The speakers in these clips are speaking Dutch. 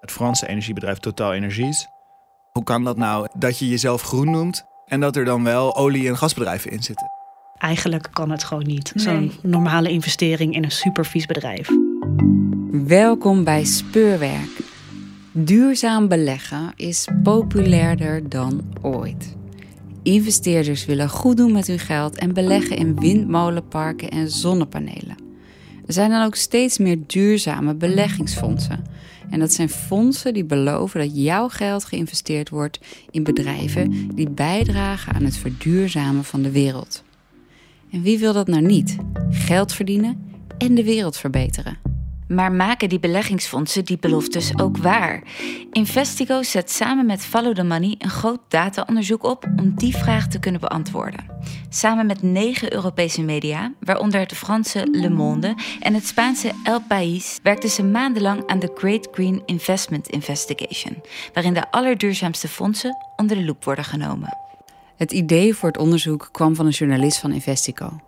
het Franse energiebedrijf Total Energies. Hoe kan dat nou dat je jezelf groen noemt en dat er dan wel olie- en gasbedrijven in zitten? Eigenlijk kan het gewoon niet. Zo'n normale investering in een supervies bedrijf. Welkom bij Speurwerk. Duurzaam beleggen is populairder dan ooit. Investeerders willen goed doen met hun geld en beleggen in windmolenparken en zonnepanelen. Er zijn dan ook steeds meer duurzame beleggingsfondsen. En dat zijn fondsen die beloven dat jouw geld geïnvesteerd wordt in bedrijven die bijdragen aan het verduurzamen van de wereld. En wie wil dat nou niet? Geld verdienen en de wereld verbeteren. Maar maken die beleggingsfondsen die beloftes ook waar? Investigo zet samen met Follow the Money een groot dataonderzoek op om die vraag te kunnen beantwoorden. Samen met negen Europese media, waaronder het Franse Le Monde en het Spaanse El País, werkten ze maandenlang aan de Great Green Investment Investigation, waarin de allerduurzaamste fondsen onder de loep worden genomen. Het idee voor het onderzoek kwam van een journalist van Investico.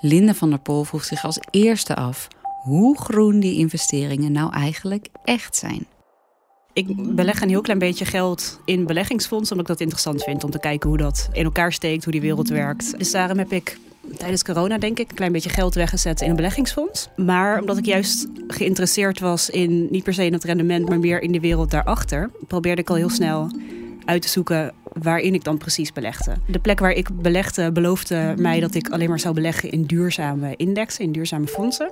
Linde van der Pol vroeg zich als eerste af hoe groen die investeringen nou eigenlijk echt zijn. Ik beleg een heel klein beetje geld in beleggingsfondsen, omdat ik dat interessant vind om te kijken hoe dat in elkaar steekt, hoe die wereld werkt. Dus daarom heb ik tijdens corona, denk ik, een klein beetje geld weggezet in een beleggingsfonds. Maar omdat ik juist geïnteresseerd was in niet per se in het rendement, maar meer in de wereld daarachter, probeerde ik al heel snel uit te zoeken waarin ik dan precies belegde. De plek waar ik belegde beloofde mij dat ik alleen maar zou beleggen in duurzame indexen, in duurzame fondsen.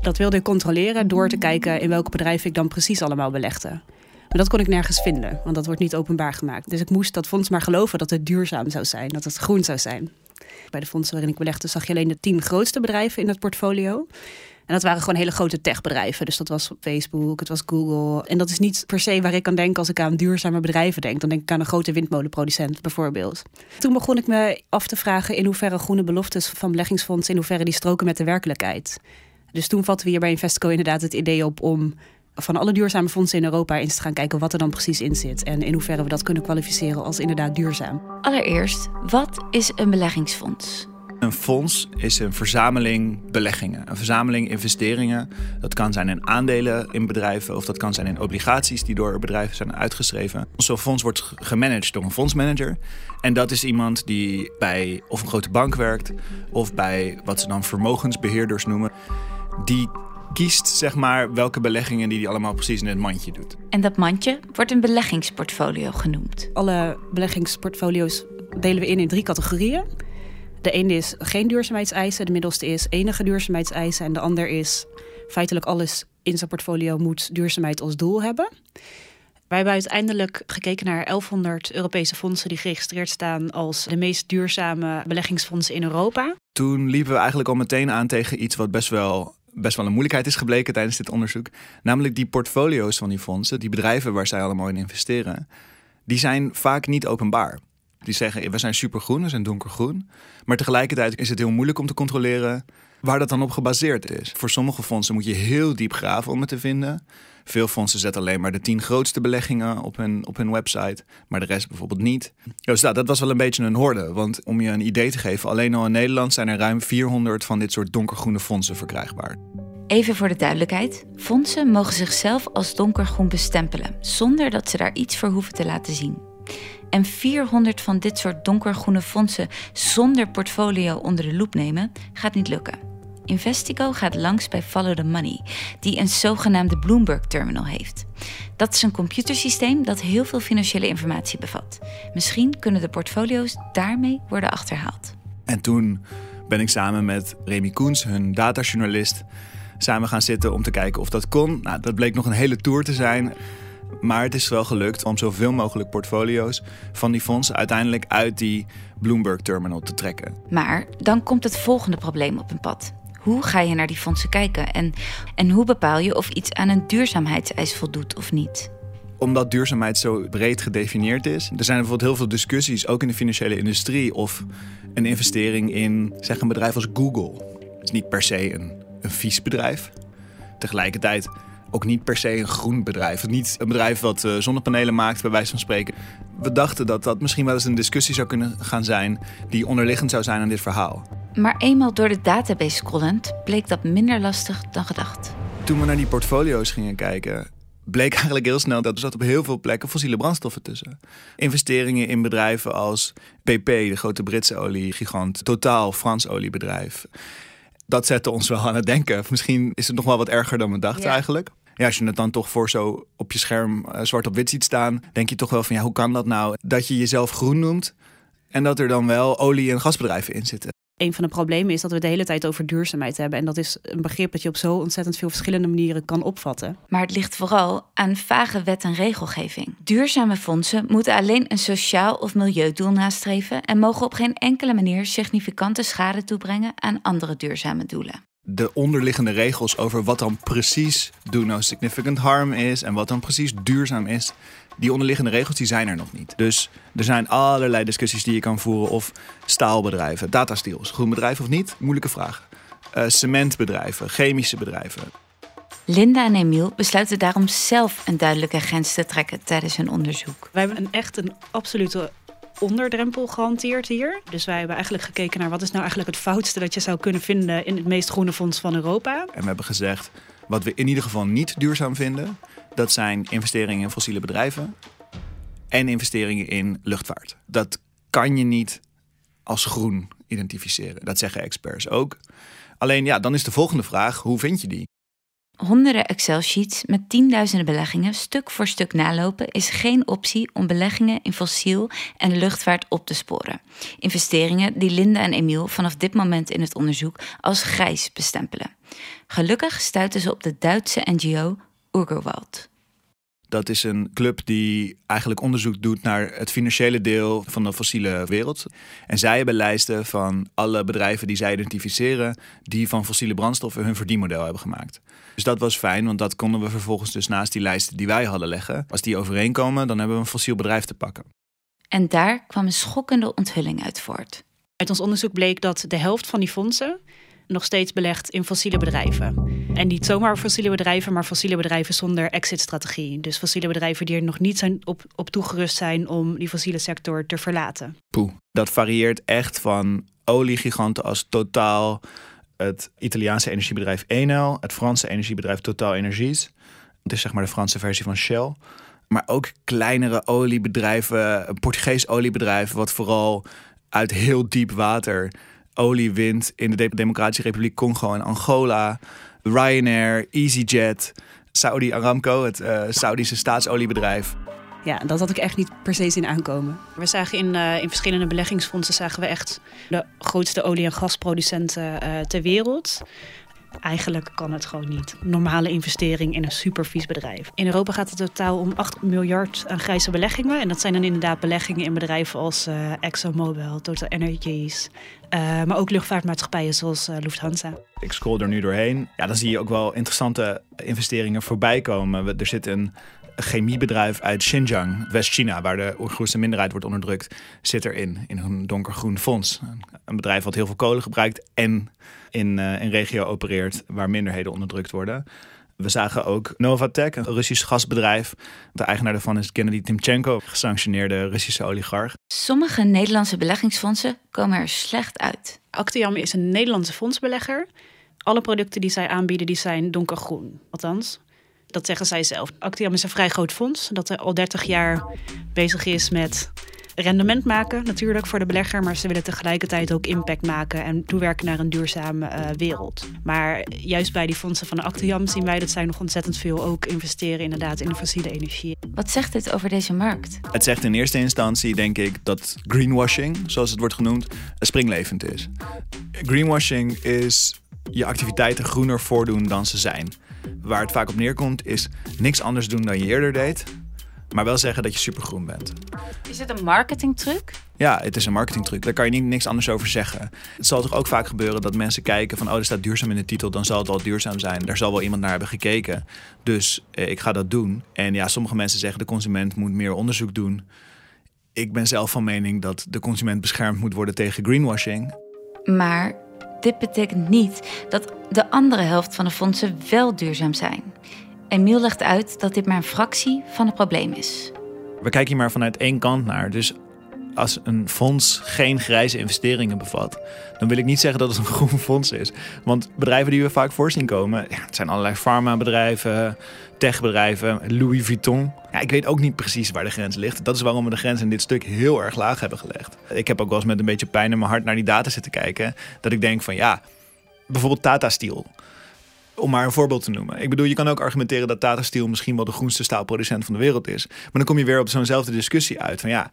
Dat wilde ik controleren door te kijken in welke bedrijven ik dan precies allemaal belegde. Maar dat kon ik nergens vinden, want dat wordt niet openbaar gemaakt. Dus ik moest dat fonds maar geloven dat het duurzaam zou zijn, dat het groen zou zijn. Bij de fondsen waarin ik belegde zag je alleen de tien grootste bedrijven in het portfolio. En dat waren gewoon hele grote techbedrijven. Dus dat was Facebook, het was Google. En dat is niet per se waar ik aan denk als ik aan duurzame bedrijven denk. Dan denk ik aan een grote windmolenproducent bijvoorbeeld. Toen begon ik me af te vragen in hoeverre groene beloftes van beleggingsfondsen... in hoeverre die stroken met de werkelijkheid. Dus toen vatten we hier bij Investco inderdaad het idee op om van alle duurzame fondsen in Europa eens te gaan kijken wat er dan precies in zit. En in hoeverre we dat kunnen kwalificeren als inderdaad duurzaam. Allereerst, wat is een beleggingsfonds? Een fonds is een verzameling beleggingen, een verzameling investeringen. Dat kan zijn in aandelen in bedrijven of dat kan zijn in obligaties die door bedrijven zijn uitgeschreven. Zo'n fonds wordt gemanaged door een fondsmanager. En dat is iemand die bij of een grote bank werkt of bij wat ze dan vermogensbeheerders noemen. Die kiest zeg maar welke beleggingen die hij allemaal precies in het mandje doet. En dat mandje wordt een beleggingsportfolio genoemd. Alle beleggingsportfolio's delen we in in drie categorieën. De ene is geen duurzaamheidseisen, de middelste is enige duurzaamheidseisen en de ander is feitelijk alles in zijn portfolio moet duurzaamheid als doel hebben. Wij hebben uiteindelijk gekeken naar 1100 Europese fondsen die geregistreerd staan als de meest duurzame beleggingsfondsen in Europa. Toen liepen we eigenlijk al meteen aan tegen iets wat best wel best wel een moeilijkheid is gebleken tijdens dit onderzoek. Namelijk die portfolio's van die fondsen, die bedrijven waar zij allemaal in investeren, die zijn vaak niet openbaar. Die zeggen, we zijn supergroen, we zijn donkergroen. Maar tegelijkertijd is het heel moeilijk om te controleren waar dat dan op gebaseerd is. Voor sommige fondsen moet je heel diep graven om het te vinden. Veel fondsen zetten alleen maar de tien grootste beleggingen op hun, op hun website, maar de rest bijvoorbeeld niet. Dus dat, dat was wel een beetje een horde. Want om je een idee te geven, alleen al in Nederland zijn er ruim 400 van dit soort donkergroene fondsen verkrijgbaar. Even voor de duidelijkheid: fondsen mogen zichzelf als donkergroen bestempelen, zonder dat ze daar iets voor hoeven te laten zien. En 400 van dit soort donkergroene fondsen zonder portfolio onder de loep nemen, gaat niet lukken. Investico gaat langs bij Follow the Money, die een zogenaamde Bloomberg Terminal heeft. Dat is een computersysteem dat heel veel financiële informatie bevat. Misschien kunnen de portfolio's daarmee worden achterhaald. En toen ben ik samen met Remy Koens, hun datajournalist, samen gaan zitten om te kijken of dat kon. Nou, dat bleek nog een hele tour te zijn. Maar het is wel gelukt om zoveel mogelijk portfolio's van die fondsen uiteindelijk uit die Bloomberg Terminal te trekken. Maar dan komt het volgende probleem op een pad. Hoe ga je naar die fondsen kijken en, en hoe bepaal je of iets aan een duurzaamheidseis voldoet of niet? omdat duurzaamheid zo breed gedefinieerd is. Er zijn bijvoorbeeld heel veel discussies, ook in de financiële industrie, of een investering in zeg een bedrijf als Google. Is niet per se een, een vies bedrijf. Tegelijkertijd ook niet per se een groen bedrijf. Niet een bedrijf wat uh, zonnepanelen maakt, bij wijze van spreken. We dachten dat dat misschien wel eens een discussie zou kunnen gaan zijn die onderliggend zou zijn aan dit verhaal. Maar eenmaal door de database scrollend bleek dat minder lastig dan gedacht. Toen we naar die portfolio's gingen kijken, bleek eigenlijk heel snel dat er zat op heel veel plekken fossiele brandstoffen tussen. Investeringen in bedrijven als PP, de grote Britse oliegigant, Totaal, Frans oliebedrijf. Dat zette ons wel aan het denken. Misschien is het nog wel wat erger dan we dachten eigenlijk. Ja, als je het dan toch voor zo op je scherm uh, zwart op wit ziet staan, denk je toch wel van ja, hoe kan dat nou? Dat je jezelf groen noemt en dat er dan wel olie- en gasbedrijven in zitten een van de problemen is dat we de hele tijd over duurzaamheid hebben. En dat is een begrip dat je op zo ontzettend veel verschillende manieren kan opvatten. Maar het ligt vooral aan vage wet en regelgeving. Duurzame fondsen moeten alleen een sociaal of milieudoel nastreven en mogen op geen enkele manier significante schade toebrengen aan andere duurzame doelen de onderliggende regels over wat dan precies do no significant harm is en wat dan precies duurzaam is, die onderliggende regels die zijn er nog niet. Dus er zijn allerlei discussies die je kan voeren of staalbedrijven, datasteels, groen bedrijf of niet, moeilijke vraag. Uh, cementbedrijven, chemische bedrijven. Linda en Emiel besluiten daarom zelf een duidelijke grens te trekken tijdens hun onderzoek. Wij hebben een echt een absolute onderdrempel gehanteerd hier. Dus wij hebben eigenlijk gekeken naar wat is nou eigenlijk het foutste dat je zou kunnen vinden in het meest groene fonds van Europa. En we hebben gezegd, wat we in ieder geval niet duurzaam vinden, dat zijn investeringen in fossiele bedrijven en investeringen in luchtvaart. Dat kan je niet als groen identificeren. Dat zeggen experts ook. Alleen ja, dan is de volgende vraag: hoe vind je die? Honderden Excel-sheets met tienduizenden beleggingen stuk voor stuk nalopen is geen optie om beleggingen in fossiel en luchtvaart op te sporen. Investeringen die Linda en Emiel vanaf dit moment in het onderzoek als grijs bestempelen. Gelukkig stuiten ze op de Duitse NGO Urgerwald. Dat is een club die eigenlijk onderzoek doet naar het financiële deel van de fossiele wereld. En zij hebben lijsten van alle bedrijven die zij identificeren, die van fossiele brandstoffen hun verdienmodel hebben gemaakt. Dus dat was fijn, want dat konden we vervolgens dus naast die lijsten die wij hadden leggen. Als die overeenkomen, dan hebben we een fossiel bedrijf te pakken. En daar kwam een schokkende onthulling uit voort. Uit ons onderzoek bleek dat de helft van die fondsen nog steeds belegt in fossiele bedrijven. En niet zomaar fossiele bedrijven, maar fossiele bedrijven zonder exit-strategie. Dus fossiele bedrijven die er nog niet zijn op, op toegerust zijn om die fossiele sector te verlaten. Poeh, dat varieert echt van oliegiganten als Totaal, het Italiaanse energiebedrijf Enel, het Franse energiebedrijf Total Energies. Het is zeg maar de Franse versie van Shell. Maar ook kleinere oliebedrijven, Portugees oliebedrijf, wat vooral uit heel diep water olie wint in de Democratische Republiek Congo en Angola. Ryanair, EasyJet, Saudi Aramco, het uh, Saudische staatsoliebedrijf. Ja, dat had ik echt niet per se zien aankomen. We zagen in, uh, in verschillende beleggingsfondsen zagen we echt de grootste olie- en gasproducenten uh, ter wereld. Eigenlijk kan het gewoon niet. Normale investering in een supervies bedrijf. In Europa gaat het totaal om 8 miljard aan grijze beleggingen. En dat zijn dan inderdaad beleggingen in bedrijven als uh, ExxonMobil, Total Energies. Uh, maar ook luchtvaartmaatschappijen zoals uh, Lufthansa. Ik scroll er nu doorheen. Ja, dan zie je ook wel interessante investeringen voorbij komen. Er zit een chemiebedrijf uit Xinjiang, West-China, waar de Oeigoerse minderheid wordt onderdrukt, zit erin, in een donkergroen fonds. Een bedrijf wat heel veel kolen gebruikt en in uh, een regio opereert waar minderheden onderdrukt worden. We zagen ook Novatek, een Russisch gasbedrijf. De eigenaar daarvan is Kennedy Timchenko, gesanctioneerde Russische oligarch. Sommige Nederlandse beleggingsfondsen komen er slecht uit. Actiam is een Nederlandse fondsbelegger. Alle producten die zij aanbieden, die zijn donkergroen. Althans, dat zeggen zij zelf. Actiam is een vrij groot fonds dat al 30 jaar bezig is met rendement maken, natuurlijk voor de belegger, maar ze willen tegelijkertijd ook impact maken en toewerken naar een duurzame uh, wereld. Maar juist bij die fondsen van de Actiam zien wij dat zij nog ontzettend veel ook investeren inderdaad in de fossiele energie. Wat zegt dit over deze markt? Het zegt in eerste instantie, denk ik, dat greenwashing, zoals het wordt genoemd, springlevend is. Greenwashing is je activiteiten groener voordoen dan ze zijn. Waar het vaak op neerkomt is niks anders doen dan je eerder deed, maar wel zeggen dat je supergroen bent. Is het een marketingtruc? Ja, het is een marketingtruc. Daar kan je niet, niks anders over zeggen. Het zal toch ook vaak gebeuren dat mensen kijken van... oh, er staat duurzaam in de titel, dan zal het wel duurzaam zijn. Daar zal wel iemand naar hebben gekeken. Dus eh, ik ga dat doen. En ja, sommige mensen zeggen de consument moet meer onderzoek doen. Ik ben zelf van mening dat de consument beschermd moet worden tegen greenwashing. Maar dit betekent niet dat de andere helft van de fondsen wel duurzaam zijn. Emiel legt uit dat dit maar een fractie van het probleem is. We kijken hier maar vanuit één kant naar. Dus als een fonds geen grijze investeringen bevat, dan wil ik niet zeggen dat het een groen fonds is. Want bedrijven die we vaak voorzien komen, ja, het zijn allerlei farmabedrijven, techbedrijven, Louis Vuitton. Ja, ik weet ook niet precies waar de grens ligt. Dat is waarom we de grens in dit stuk heel erg laag hebben gelegd. Ik heb ook wel eens met een beetje pijn in mijn hart naar die data zitten kijken. Dat ik denk van ja, bijvoorbeeld Tata Steel. Om maar een voorbeeld te noemen. Ik bedoel, je kan ook argumenteren dat Tata Steel misschien wel de groenste staalproducent van de wereld is. Maar dan kom je weer op zo'nzelfde discussie uit. Van ja,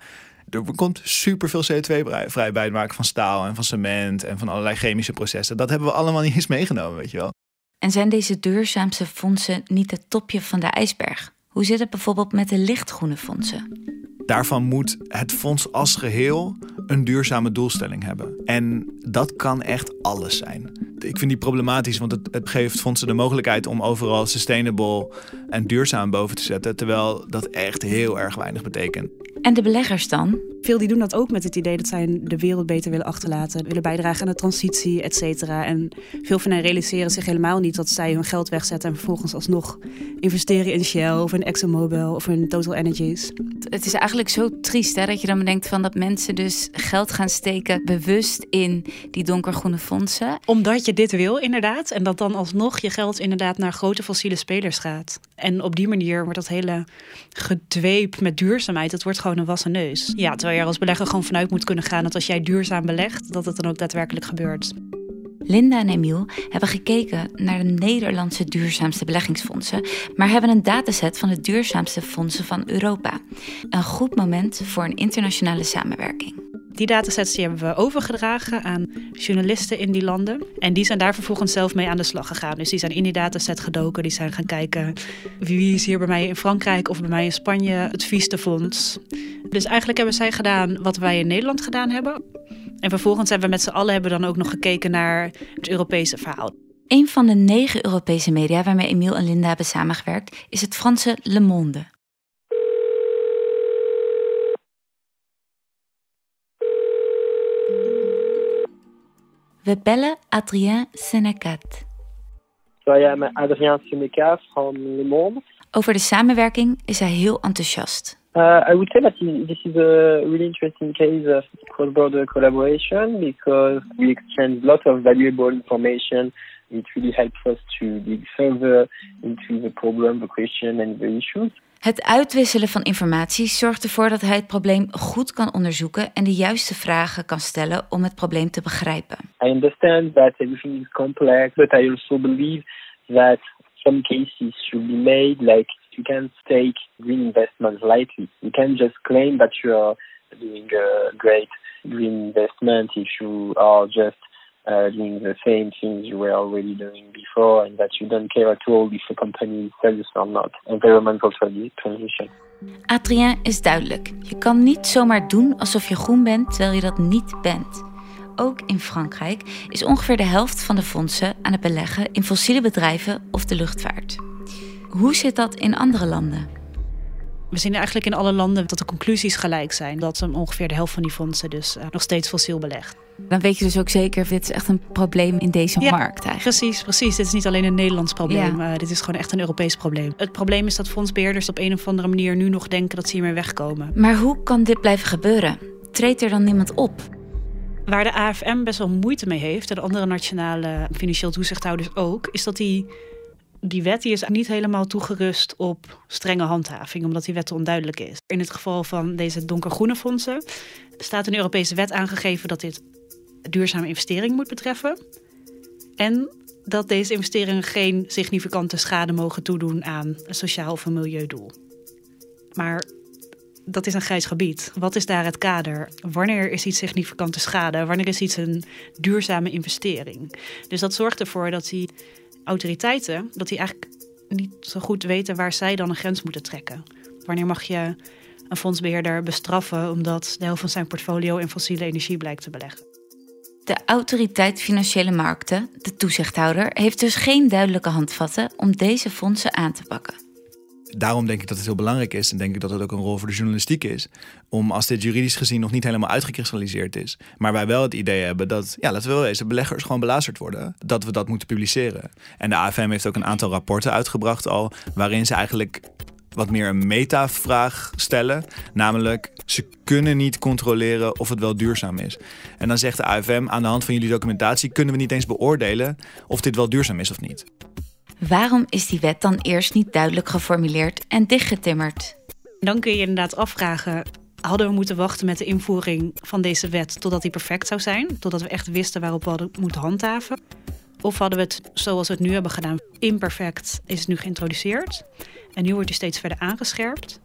er komt superveel CO2 vrij bij het maken van staal en van cement en van allerlei chemische processen. Dat hebben we allemaal niet eens meegenomen, weet je wel. En zijn deze duurzaamste fondsen niet het topje van de ijsberg? Hoe zit het bijvoorbeeld met de lichtgroene fondsen? Daarvan moet het fonds als geheel een duurzame doelstelling hebben. En dat kan echt alles zijn. Ik vind die problematisch, want het, het geeft fondsen de mogelijkheid om overal sustainable en duurzaam boven te zetten, terwijl dat echt heel erg weinig betekent. En de beleggers dan? Veel die doen dat ook met het idee dat zij de wereld beter willen achterlaten, willen bijdragen aan de transitie, et cetera. En veel van hen realiseren zich helemaal niet dat zij hun geld wegzetten en vervolgens alsnog investeren in Shell of in ExxonMobil of in Total Energies. Het is eigenlijk zo triest hè, dat je dan bedenkt van dat mensen dus geld gaan steken bewust in die donkergroene fondsen. Omdat je dit wil, inderdaad. En dat dan alsnog je geld inderdaad naar grote fossiele spelers gaat. En op die manier wordt dat hele gedweep met duurzaamheid, het wordt gewoon een wassen neus. Ja, terwijl je er als belegger gewoon vanuit moet kunnen gaan dat als jij duurzaam belegt, dat het dan ook daadwerkelijk gebeurt. Linda en Emiel hebben gekeken naar de Nederlandse duurzaamste beleggingsfondsen, maar hebben een dataset van de duurzaamste fondsen van Europa. Een goed moment voor een internationale samenwerking. Die datasets die hebben we overgedragen aan journalisten in die landen. En die zijn daar vervolgens zelf mee aan de slag gegaan. Dus die zijn in die dataset gedoken. Die zijn gaan kijken wie is hier bij mij in Frankrijk of bij mij in Spanje het vieste fonds. Dus eigenlijk hebben zij gedaan wat wij in Nederland gedaan hebben. En vervolgens hebben we met z'n allen hebben dan ook nog gekeken naar het Europese verhaal. Een van de negen Europese media waarmee Emiel en Linda hebben samengewerkt is het Franse Le Monde. We bellen Adrien Senecat. I am Adrien Seneca from Le Monde. Over de samenwerking is hij heel enthousiast. Uh, I would say that this is a really interesting case of cross-border collaboration because we exchange lots of valuable information. It really helps us to dig further into the problem, the question and the issues. Het uitwisselen van informatie zorgt ervoor dat hij het probleem goed kan onderzoeken en de juiste vragen kan stellen om het probleem te begrijpen. I understand that everything is complex, but I also believe that some cases should be made like you can't take green investments lightly. You can't just claim that you are doing a great green investment if you are just uh, doing the same things you were already doing before and that you don't care at all if a company is serious or not. Environmental transition. Adrien is duidelijk. Je kan niet zomaar doen alsof je groen bent terwijl je dat niet bent. Ook in Frankrijk is ongeveer de helft van de fondsen aan het beleggen in fossiele bedrijven of de luchtvaart. Hoe zit dat in andere landen? We zien eigenlijk in alle landen dat de conclusies gelijk zijn. Dat ongeveer de helft van die fondsen dus uh, nog steeds fossiel belegt. Dan weet je dus ook zeker, dit is echt een probleem in deze Ja, markt eigenlijk. Precies, precies. Dit is niet alleen een Nederlands probleem. Ja. eh, dit is gewoon echt een Europees probleem. Het probleem is dat fondsbeheerders op een of andere manier nu nog denken dat ze hiermee wegkomen. Maar hoe kan dit blijven gebeuren? Treedt er dan niemand op? Waar de AFM best wel moeite mee heeft, en de andere nationale financieel toezichthouders ook, is dat die, die wet die is niet helemaal toegerust op strenge handhaving, omdat die wet te onduidelijk is. In het geval van deze donkergroene fondsen staat een Europese wet aangegeven dat dit duurzame investering moet betreffen. En dat deze investeringen geen significante schade mogen toedoen aan een sociaal of een milieudoel. Maar dat is een grijs gebied. Wat is daar het kader? Wanneer is iets significante schade? Wanneer is iets een duurzame investering? Dus dat zorgt ervoor dat die autoriteiten, dat die eigenlijk niet zo goed weten waar zij dan een grens moeten trekken. Wanneer mag je een fondsbeheerder bestraffen omdat de helft van zijn portfolio in fossiele energie blijkt te beleggen? De Autoriteit Financiële Markten, de toezichthouder, heeft dus geen duidelijke handvatten om deze fondsen aan te pakken. Daarom denk ik dat het heel belangrijk is en denk ik dat het ook een rol voor de journalistiek is. Om als dit juridisch gezien nog niet helemaal uitgekristalliseerd is, maar wij wel het idee hebben dat, ja, laten we wel wezen, beleggers gewoon belazerd worden, dat we dat moeten publiceren. En de AFM heeft ook een aantal rapporten uitgebracht al, waarin ze eigenlijk wat meer een metavraag stellen. Namelijk, ze kunnen niet controleren of het wel duurzaam is. En dan zegt de AFM, aan de hand van jullie documentatie kunnen we niet eens beoordelen of dit wel duurzaam is of niet. Waarom is die wet dan eerst niet duidelijk geformuleerd en dichtgetimmerd? Dan kun je inderdaad afvragen, hadden we moeten wachten met de invoering van deze wet totdat die perfect zou zijn? Totdat we echt wisten waarop we hadden moeten handhaven? Of hadden we het zoals we het nu hebben gedaan, imperfect is het nu geïntroduceerd. En nu wordt die steeds verder aangescherpt.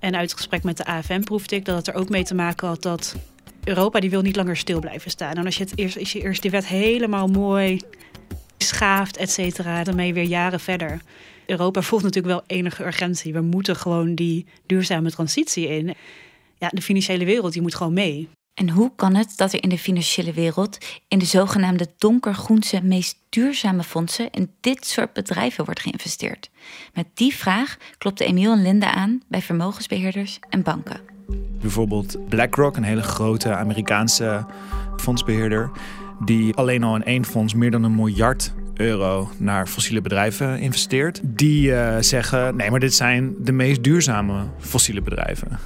En uit het gesprek met de AFM proefde ik dat het er ook mee te maken had dat Europa die wil niet langer stil blijven staan. En als je, het eerst, als je eerst die wet helemaal mooi schaaft, et cetera, dan ben je weer jaren verder. Europa voelt natuurlijk wel enige urgentie. We moeten gewoon die duurzame transitie in. Ja, de financiële wereld die moet gewoon mee. En hoe kan het dat er in de financiële wereld, in de zogenaamde donkergroense, meest duurzame fondsen, in dit soort bedrijven wordt geïnvesteerd? Met die vraag klopte Emiel en Linda aan bij vermogensbeheerders en banken. Bijvoorbeeld BlackRock, een hele grote Amerikaanse fondsbeheerder, die alleen al in één fonds meer dan een miljard euro naar fossiele bedrijven investeert. Die uh, zeggen: nee, maar dit zijn de meest duurzame fossiele bedrijven.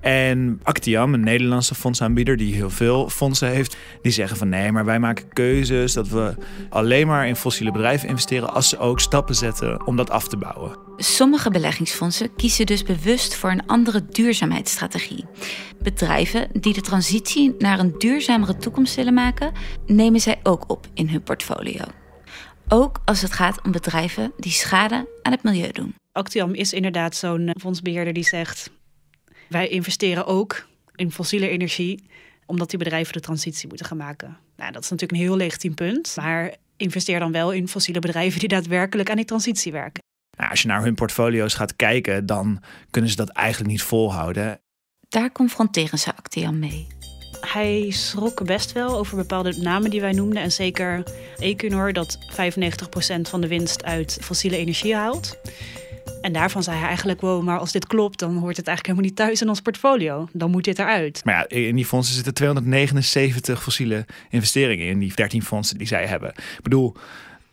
En Actiam, een Nederlandse fondsaanbieder die heel veel fondsen heeft, die zeggen van nee, maar wij maken keuzes dat we alleen maar in fossiele bedrijven investeren als ze ook stappen zetten om dat af te bouwen. Sommige beleggingsfondsen kiezen dus bewust voor een andere duurzaamheidsstrategie. Bedrijven die de transitie naar een duurzamere toekomst willen maken, nemen zij ook op in hun portfolio. Ook als het gaat om bedrijven die schade aan het milieu doen. Actiam is inderdaad zo'n fondsbeheerder die zegt: wij investeren ook in fossiele energie, omdat die bedrijven de transitie moeten gaan maken. Nou, dat is natuurlijk een heel legitiem punt. Maar investeer dan wel in fossiele bedrijven die daadwerkelijk aan die transitie werken. Nou, als je naar hun portfolio's gaat kijken, dan kunnen ze dat eigenlijk niet volhouden. Daar confronteren ze Actian mee. Hij schrok best wel over bepaalde namen die wij noemden. En zeker Equinor, dat 95% van de winst uit fossiele energie haalt. En daarvan zei hij eigenlijk, wow, maar als dit klopt, dan hoort het eigenlijk helemaal niet thuis in ons portfolio. Dan moet dit eruit. Maar ja, in die fondsen zitten 279 fossiele investeringen in, die 13 fondsen die zij hebben. Ik bedoel,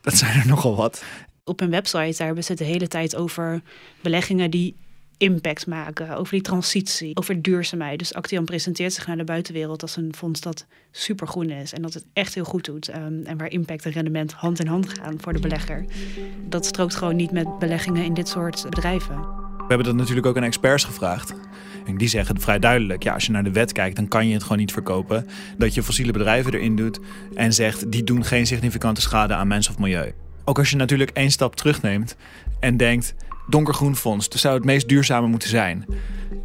dat zijn er nogal wat. Op hun website daar hebben ze het de hele tijd over beleggingen die impact maken, over die transitie, over duurzaamheid. Dus Actian presenteert zich naar de buitenwereld als een fonds dat supergroen is en dat het echt heel goed doet. Um, en waar impact en rendement hand in hand gaan voor de belegger. Dat strookt gewoon niet met beleggingen in dit soort bedrijven. We hebben dat natuurlijk ook aan experts gevraagd. En die zeggen vrij duidelijk: ja, als je naar de wet kijkt, dan kan je het gewoon niet verkopen. Dat je fossiele bedrijven erin doet en zegt die doen geen significante schade aan mens of milieu. Ook als je natuurlijk één stap terugneemt en denkt: donkergroen fonds, dus zou het meest duurzame moeten zijn.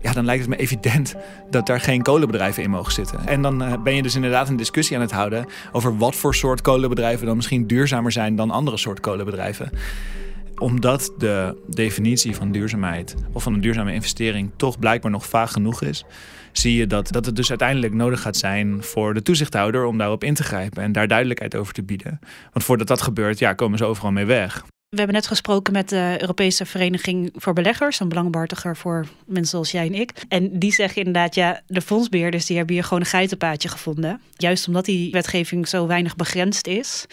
Ja, dan lijkt het me evident dat daar geen kolenbedrijven in mogen zitten. En dan eh, ben je dus inderdaad een discussie aan het houden over wat voor soort kolenbedrijven dan misschien duurzamer zijn dan andere soort kolenbedrijven omdat de definitie van duurzaamheid of van een duurzame investering toch blijkbaar nog vaag genoeg is, zie je dat, dat het dus uiteindelijk nodig gaat zijn voor de toezichthouder om daarop in te grijpen en daar duidelijkheid over te bieden. Want voordat dat gebeurt, ja, komen ze overal mee weg. We hebben net gesproken met de Europese Vereniging voor Beleggers, een belangbehartiger voor mensen zoals jij en ik. En die zeggen inderdaad, ja, de fondsbeheerders die hebben hier gewoon een geitenpaadje gevonden. Juist omdat die wetgeving zo weinig begrensd is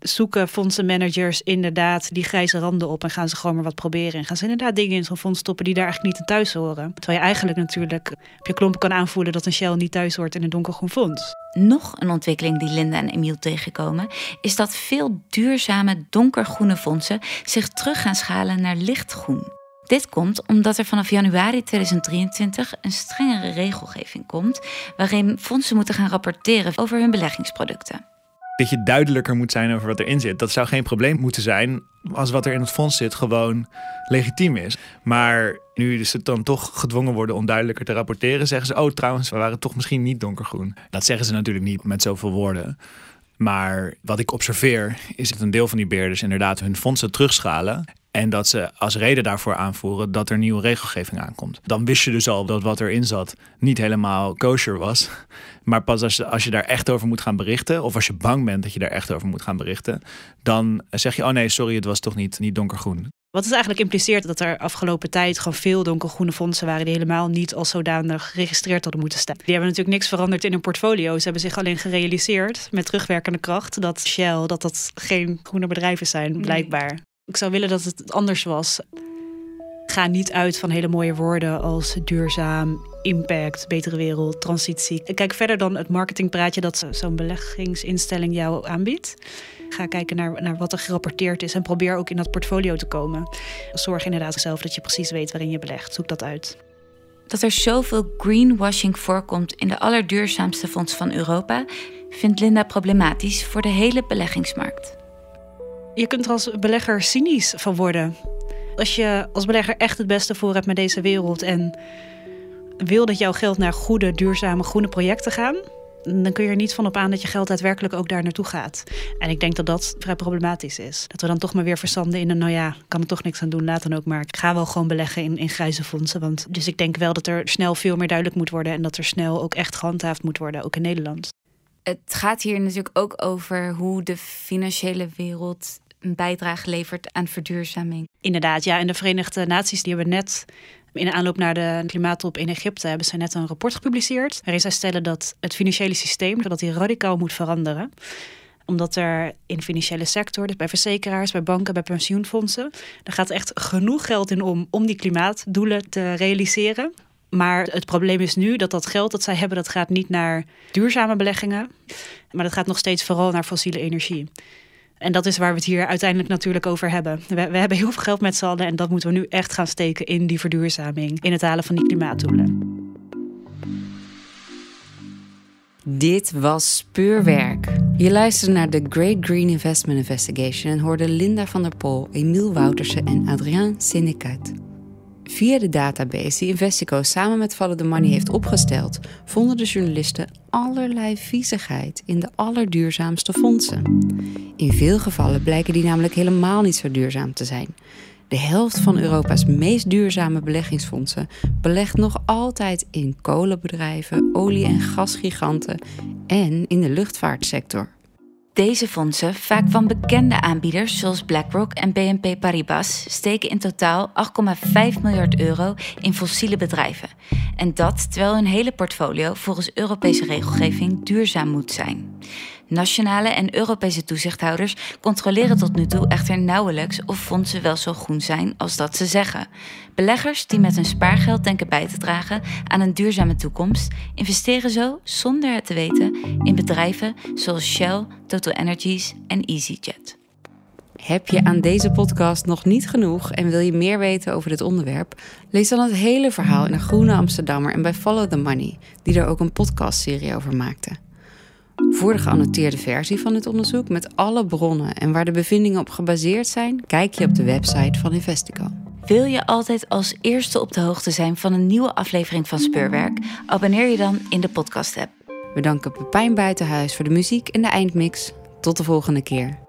zoeken fondsenmanagers inderdaad die grijze randen op en gaan ze gewoon maar wat proberen. En gaan ze inderdaad dingen in zo'n fonds stoppen die daar eigenlijk niet in thuis horen. Terwijl je eigenlijk natuurlijk op je klompen kan aanvoelen dat een Shell niet thuis hoort in een donkergroen fonds. Nog een ontwikkeling die Linda en Emiel tegenkomen, is dat veel duurzame donkergroene fondsen zich terug gaan schalen naar lichtgroen. Dit komt omdat er vanaf januari 2023 een strengere regelgeving komt, waarin fondsen moeten gaan rapporteren over hun beleggingsproducten dat je duidelijker moet zijn over wat erin zit. Dat zou geen probleem moeten zijn als wat er in het fonds zit gewoon legitiem is. Maar nu ze dan toch gedwongen worden om duidelijker te rapporteren, zeggen ze: Oh, trouwens, we waren toch misschien niet donkergroen. Dat zeggen ze natuurlijk niet met zoveel woorden. Maar wat ik observeer is dat een deel van die beheerders inderdaad hun fondsen terugschalen. En dat ze als reden daarvoor aanvoeren dat er nieuwe regelgeving aankomt. Dan wist je dus al dat wat erin zat niet helemaal kosher was. Maar pas als je, als je daar echt over moet gaan berichten, of als je bang bent dat je daar echt over moet gaan berichten, dan zeg je: Oh nee, sorry, het was toch niet, niet donkergroen. Wat het eigenlijk impliceert dat er afgelopen tijd gewoon veel donkergroene fondsen waren die helemaal niet als zodanig geregistreerd hadden moeten staan. Die hebben natuurlijk niks veranderd in hun portfolio. Ze hebben zich alleen gerealiseerd met terugwerkende kracht dat Shell dat dat geen groene bedrijven zijn, blijkbaar. Ik zou willen dat het anders was. Ga niet uit van hele mooie woorden als duurzaam, impact, betere wereld, transitie. Kijk verder dan het marketingpraatje dat zo'n beleggingsinstelling jou aanbiedt. Ga kijken naar, naar wat er gerapporteerd is en probeer ook in dat portfolio te komen. Zorg inderdaad zelf dat je precies weet waarin je belegt. Zoek dat uit. Dat er zoveel greenwashing voorkomt in de allerduurzaamste fonds van Europa, vindt Linda problematisch voor de hele beleggingsmarkt. Je kunt er als belegger cynisch van worden. Als je als belegger echt het beste voor hebt met deze wereld en wil dat jouw geld naar goede, duurzame, groene projecten gaan, dan kun je er niet van op aan dat je geld daadwerkelijk ook daar naartoe gaat. En ik denk dat dat vrij problematisch is. Dat we dan toch maar weer verzanden in een, nou ja, kan er toch niks aan doen, laat dan ook maar. Ik ga wel gewoon beleggen in, in grijze fondsen. Want, dus ik denk wel dat er snel veel meer duidelijk moet worden en dat er snel ook echt gehandhaafd moet worden, ook in Nederland. Het gaat hier natuurlijk ook over hoe de financiële wereld een bijdrage levert aan verduurzaming. Inderdaad, ja. En de Verenigde Naties die hebben net in aanloop naar de klimaattop in Egypte hebben ze net een rapport gepubliceerd. Waarin zij stellen dat het financiële systeem dat die radicaal moet veranderen omdat er in de financiële sector, dus bij verzekeraars, bij banken, bij pensioenfondsen, er gaat echt genoeg geld in om om die klimaatdoelen te realiseren. Maar het probleem is nu dat dat geld dat zij hebben, dat gaat niet naar duurzame beleggingen, maar dat gaat nog steeds vooral naar fossiele energie. En dat is waar we het hier uiteindelijk natuurlijk over hebben. We, hebben heel veel geld met z'n allen en dat moeten we nu echt gaan steken in die verduurzaming, in het halen van die klimaatdoelen. Dit was Speurwerk. Je luisterde naar de Great Green Investment Investigation en hoorde Linda van der Pol, Emiel Woutersen en Adrien Senecat. Via de database die Investico samen met Follow the Money heeft opgesteld, vonden de journalisten allerlei viezigheid in de allerduurzaamste fondsen. In veel gevallen blijken die namelijk helemaal niet zo duurzaam te zijn. De helft van Europa's meest duurzame beleggingsfondsen belegt nog altijd in kolenbedrijven, olie- en gasgiganten en in de luchtvaartsector. Deze fondsen, vaak van bekende aanbieders zoals BlackRock en BNP Paribas, steken in totaal 8,5 miljard euro in fossiele bedrijven. En dat terwijl hun hele portfolio volgens Europese regelgeving duurzaam moet zijn. Nationale en Europese toezichthouders controleren tot nu toe echter nauwelijks of fondsen wel zo groen zijn als dat ze zeggen. Beleggers die met hun spaargeld denken bij te dragen aan een duurzame toekomst, investeren zo, zonder het te weten, in bedrijven zoals Shell, Total Energies en EasyJet. Heb je aan deze podcast nog niet genoeg en wil je meer weten over dit onderwerp? Lees dan het hele verhaal in de Groene Amsterdammer en bij Follow the Money, die er ook een podcastserie over maakte. Voor de geannoteerde versie van het onderzoek met alle bronnen en waar de bevindingen op gebaseerd zijn, kijk je op de website van Investico. Wil je altijd als eerste op de hoogte zijn van een nieuwe aflevering van Speurwerk? Abonneer je dan in de podcast-app. We danken Pepijn Buitenhuis voor de muziek en de eindmix. Tot de volgende keer.